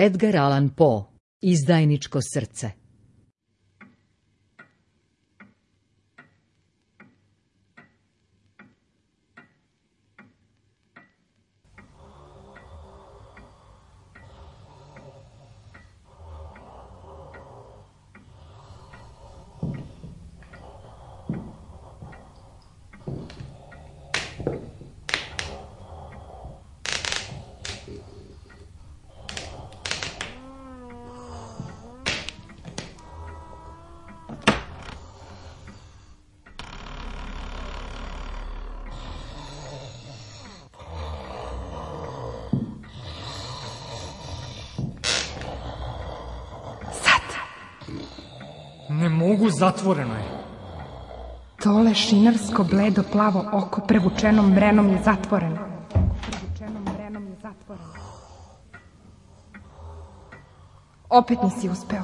Edgar Allan Poe, Izdajničko srce Ne mogu, zatvoreno je. To lešinarsko bledo plavo oko prevučenom mrenom je zatvoreno. je zatvoreno. Opet nisi uspeo.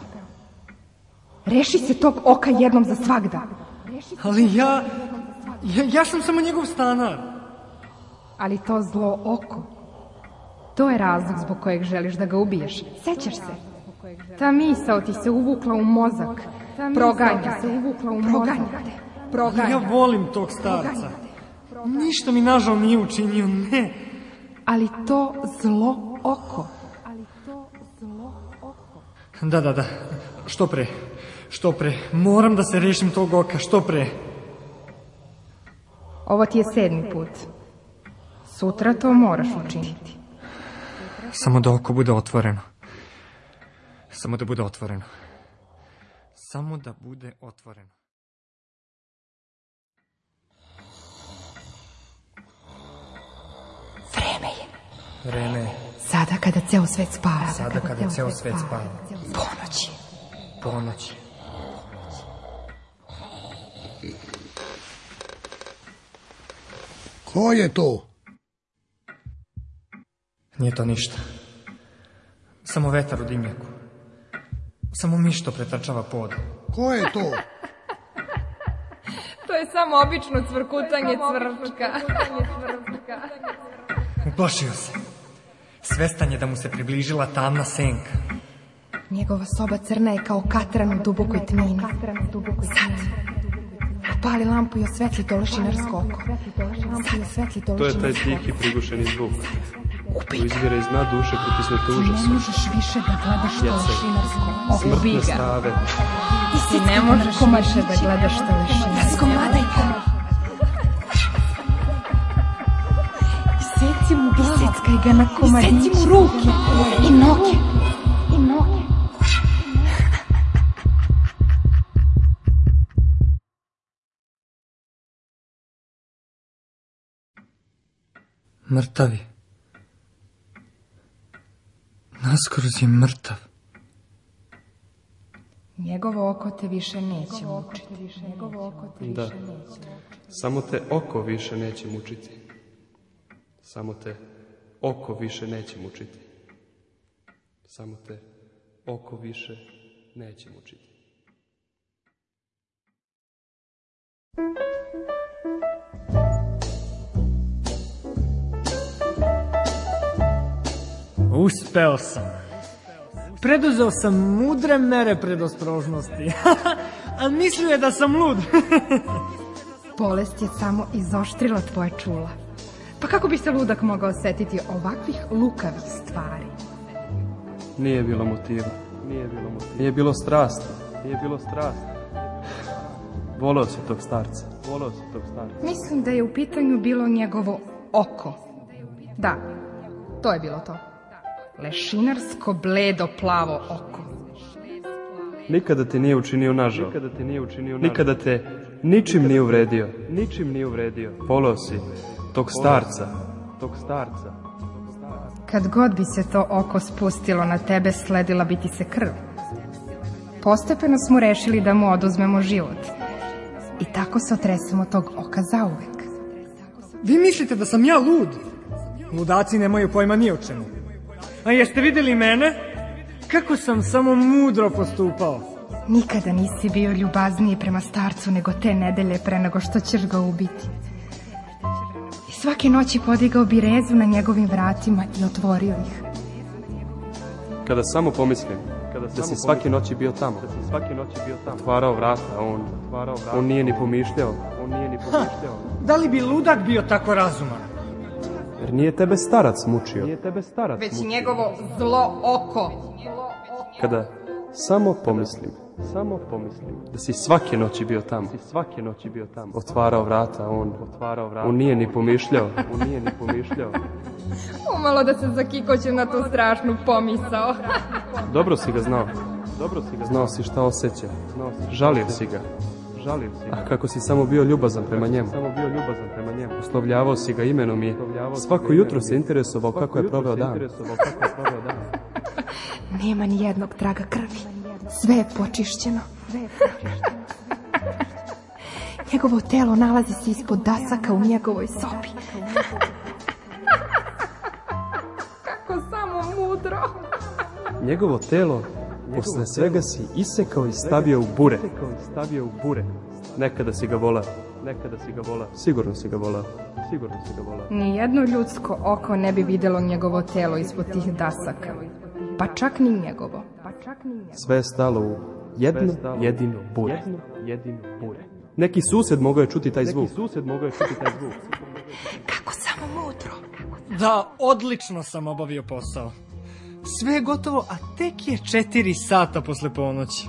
Reši se tog oka jednom za svagda. Ali ja, ja, ja sam samo njegov stanar. Ali to zlo oko, to je razlog zbog kojeg želiš da ga ubiješ. Sećaš se? Ta misao ti se uvukla u mozak. Proganja se uvukla u mozak. Proganja. Ja volim tog starca. Ništa mi nažal nije učinio, ne. Ali to zlo oko. Da, da, da. Što pre. Što pre. Moram da se rešim tog oka. Što pre. Ovo ti je sedmi put. Sutra to moraš učiniti. Samo da oko bude otvoreno. Samo da bude otvoreno. Samo da bude otvoreno. Vreme je. Vreme je. Sada kada ceo svet spava. Sada kada, ceo svet spava. Ponoći. Ponoći. Ko je to? Nije to ništa. Samo vetar u samo miš to pretrčava pod. Ko je to? to je samo obično cvrkutanje cvrčka. Uplašio se. Svestan je da mu se približila tamna senka. Njegova soba crna je kao katran u dubokoj tmini. Sad, Upali lampu i osvetli dološinar oko. Sad, to je taj tihi prigušeni zvuk. Sad. Proizvire iz naduše pritisnute Ti Ne možeš više da gledaš to lešinarsko. Smrtne stave. Ti, ne možeš više da gledaš to lešinarsko. Razgomadajte. Iseci mu glavu. Iseckaj ga na komadiće. Iseci mu ruke i noge. I noge. Mrtavi. Naskroz je mrtav. Njegovo oko te više neće mučiti. Njegovo oko te više Samo te oko više neće mučiti. Samo te oko više neće mučiti. Samo te oko više neće mučiti. Uspeo sam. Preduzeo sam mudre mere predostrožnosti, a mislio je da sam lud. Bolest je samo izoštrila tvoje čula. Pa kako bi se ludak mogao setiti ovakvih lukavih stvari? Nije bilo motiva. Nije bilo motiva. Nije bilo strasti. Nije bilo tog starca. tog starca. Mislim da je u pitanju bilo njegovo oko. Da, to je bilo to lešinarsko dakle, bledo plavo oko. Nikada te nije učinio nažal. Nikada te nije učinio Nikada te ničim nije uvredio. Ničim nije uvredio. Polo si tog starca. Tog starca. Kad god bi se to oko spustilo na tebe, sledila bi ti se krv. Postepeno smo rešili da mu oduzmemo život. I tako se otresemo tog oka zauvek. Vi mislite da sam ja lud? Ludaci nemaju pojma ni o čemu. A jeste vidjeli mene? Kako sam samo mudro postupao. Nikada nisi bio ljubazniji prema starcu nego te nedelje pre nego što ćeš ga ubiti. I svake noći podigao bi rezu na njegovim vratima i otvorio ih. Kada samo pomislim kada da si svake noći bio tamo, svake noći bio otvarao vrata, on, on nije ni pomišljao, on nije ni pomišljao. da li bi ludak bio tako razuman? jer nije tebe starac mučio, nije tebe starac već njegovo zlo oko. Kada samo pomislim, samo pomislim da si svake noći bio tamo, si svake noći bio tamo, otvarao vrata, on otvarao vrata, on nije ni pomišljao, on nije ni pomišljao. Umalo da se zakikoćem na tu strašnu pomisao. Dobro si ga znao, dobro si ga znao si šta osjeća, žalio si ga. A kako si samo bio ljubazan prema njemu. Samo bio ljubazan prema njemu. si ga imenom i svako jutro se interesovao kako je proveo dan. Nema ni jednog traga krvi. Sve Sve je počišćeno. Njegovo telo nalazi se ispod dasaka u njegovoj sobi. Kako samo mudro. Njegovo telo Posle svega si isekao i stavio u bure. Nekada si ga vola. Nekada si ga vola. Sigurno si ga volao. Sigurno si ga Nijedno ljudsko oko ne bi vidjelo njegovo telo ispod tih dasaka. Pa čak ni njegovo. ni Sve je stalo u jedno jedino bure. bure. Neki sused mogao je čuti taj zvuk. Neki mogao je Kako samo mudro. Da, odlično sam obavio posao. Sve je gotovo, a tek je četiri sata posle ponoći.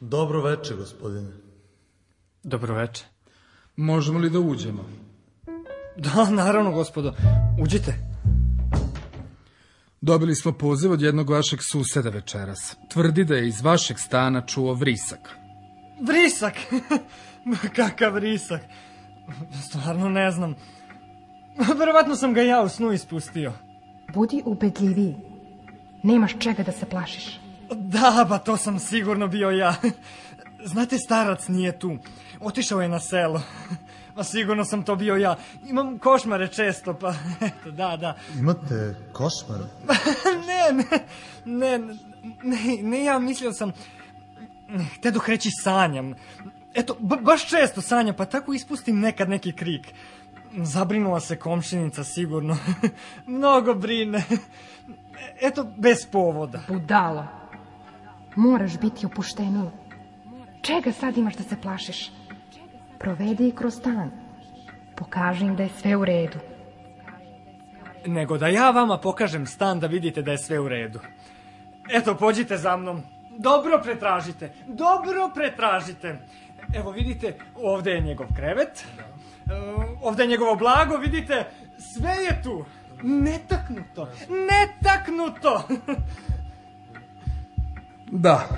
Dobro veče, gospodine. Dobro veče. Možemo li da uđemo? Da, naravno, gospodo. Uđite. Dobili smo poziv od jednog vašeg suseda večeras. Tvrdi da je iz vašeg stana čuo vrisak. Vrisak? Kakav vrisak? Stvarno ne znam. Verovatno sam ga ja u snu ispustio. Budi ubedljiviji. Nemaš čega da se plašiš. Da, ba pa to sam sigurno bio ja. Znate, starac nije tu. Otišao je na selo. Ma pa sigurno sam to bio ja. Imam košmare često, pa eto, da, da. Imate košmare? ne, ne, ne, ne, ja mislio sam... Te reći sanjam. Eto, baš često sanjam, pa tako ispustim nekad neki krik. Zabrinula se komšinica sigurno. Mnogo brine. Eto, bez povoda. Budalo. Moraš biti opušteno. Čega sad imaš da se plašiš? Provedi ih kroz stan. Pokaži im da je sve u redu. Nego da ja vama pokažem stan da vidite da je sve u redu. Eto, pođite za mnom. Dobro pretražite, dobro pretražite. Evo vidite, ovdje je njegov krevet. E, ovdje je njegovo blago, vidite, sve je tu. Netaknuto, netaknuto. Da,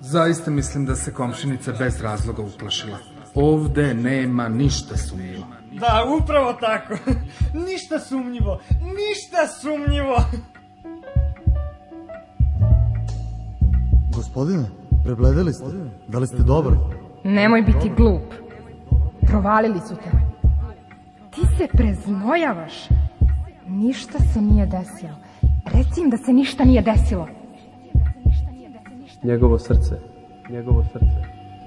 Zaista mislim da se komšinica bez razloga uplašila. Ovde nema ništa sumnjivo. Da, upravo tako. ništa sumnjivo. Ništa sumnjivo. Gospodine, prebledeli ste. Da li ste dobri? Nemoj biti glup. Provalili su te. Ti se preznojavaš. Ništa se nije desilo. Recim da se ništa nije desilo. Njegovo srce, njegovo srce.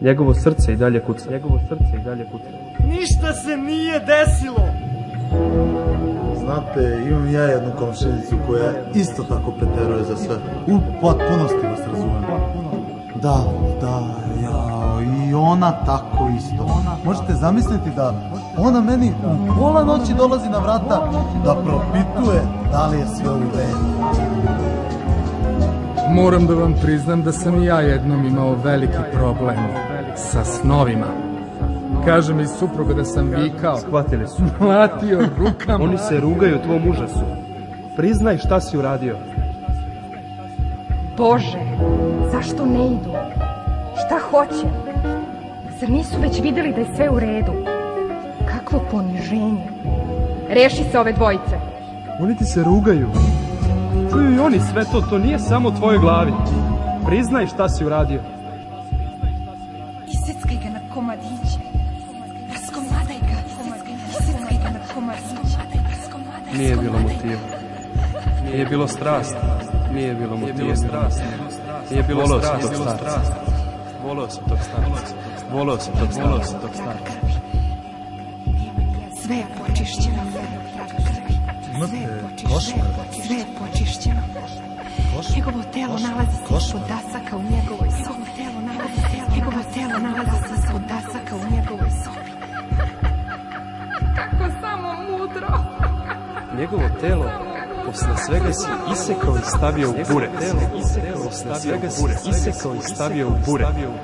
Njegovo srce i dalje kuca. Njegovo srce i dalje kuca. Ništa se nije desilo. Znate, imam ja jednu komšinicu koja isto tako peteruje za sve. U potpunosti vas razumem. Da, da, ja, i ona tako isto. Možete zamisliti da ona meni u pola noći dolazi na vrata da propituje da li je sve u redu. Moram da vam priznam da sam i ja jednom imao veliki problem sa snovima. Kaže mi supruga da sam vikao. Shvatili su. Mlatio rukama. Oni se rugaju tvom užasu. Priznaj šta si uradio. Bože, zašto ne idu? Šta hoće? Zar nisu već videli da je sve u redu? Kakvo poniženje. Reši se ove dvojice. Oni ti se rugaju čuju i oni sve to, to nije samo u tvojoj glavi. Priznaj šta si uradio. Iseckaj ga na komadiće. Raskomadaj ga. Iseckaj ga na komadiće. Nije bilo motiva. Nije bilo strast. Nije bilo motiva. Nije bilo strast. Nije bilo strast. Volio sam tog starca. Volio sam tog starca. Volio sam tog počišćeno. Sve je počišćeno sve je počišćeno, je Njegovo telo nalazi se ispod dasaka u njegovoj sobi. Njegovo telo nalazi se ispod dasaka u njegovoj sobi. Kako samo mudro. Njegovo telo posle svega si isekao i stavio u bure. Posle svega se isekao i stavio u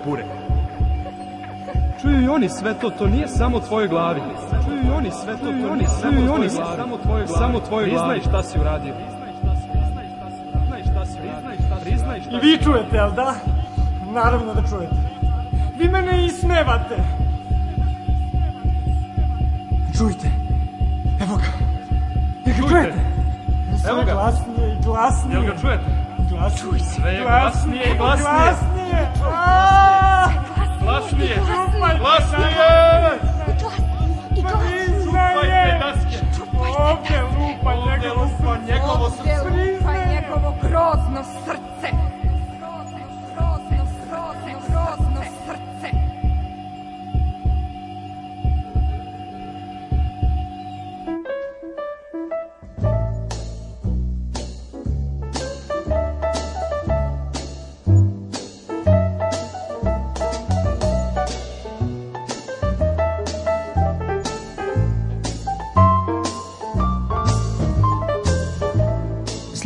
bure. Čuju i oni sve to, to nije samo u tvojoj glavi i oni sve to, sve samo tvoje samo šta si uradio. Priznaj šta I vi čujete, jel da? Naravno da čujete. Vi mene ismevate. Čujte. Evo ga. Jel ga čujete? Evo ga. Glasnije i glasnije. Jel ga čujete? Glasnije. Sve je glasnije i glasnije. Glasnije. Glasnije. Glasnije. Glasnije. Ovdje lupa njegovo srce. Ovdje lupa njegovo grozno srce.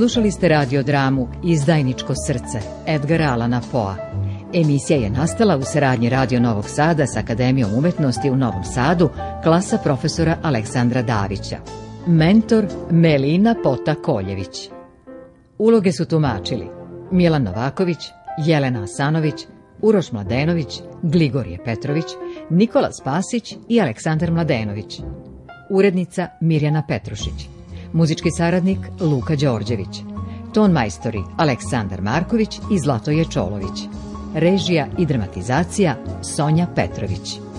Slušali ste radiodramu Izdajničko srce Edgara Alana Poa. Emisija je nastala u saradnji Radio Novog Sada sa Akademijom umetnosti u Novom Sadu, klasa profesora Aleksandra Davića. Mentor Melina Pota Koljević. Uloge su tumačili Milan Novaković, Jelena Asanović, Uroš Mladenović, Gligorije Petrović, Nikola Spasić i Aleksandar Mladenović. Urednica Mirjana Petrušić muzički saradnik Luka Đorđević, ton majstori Aleksandar Marković i Zlatoje Čolović, režija i dramatizacija Sonja Petrović.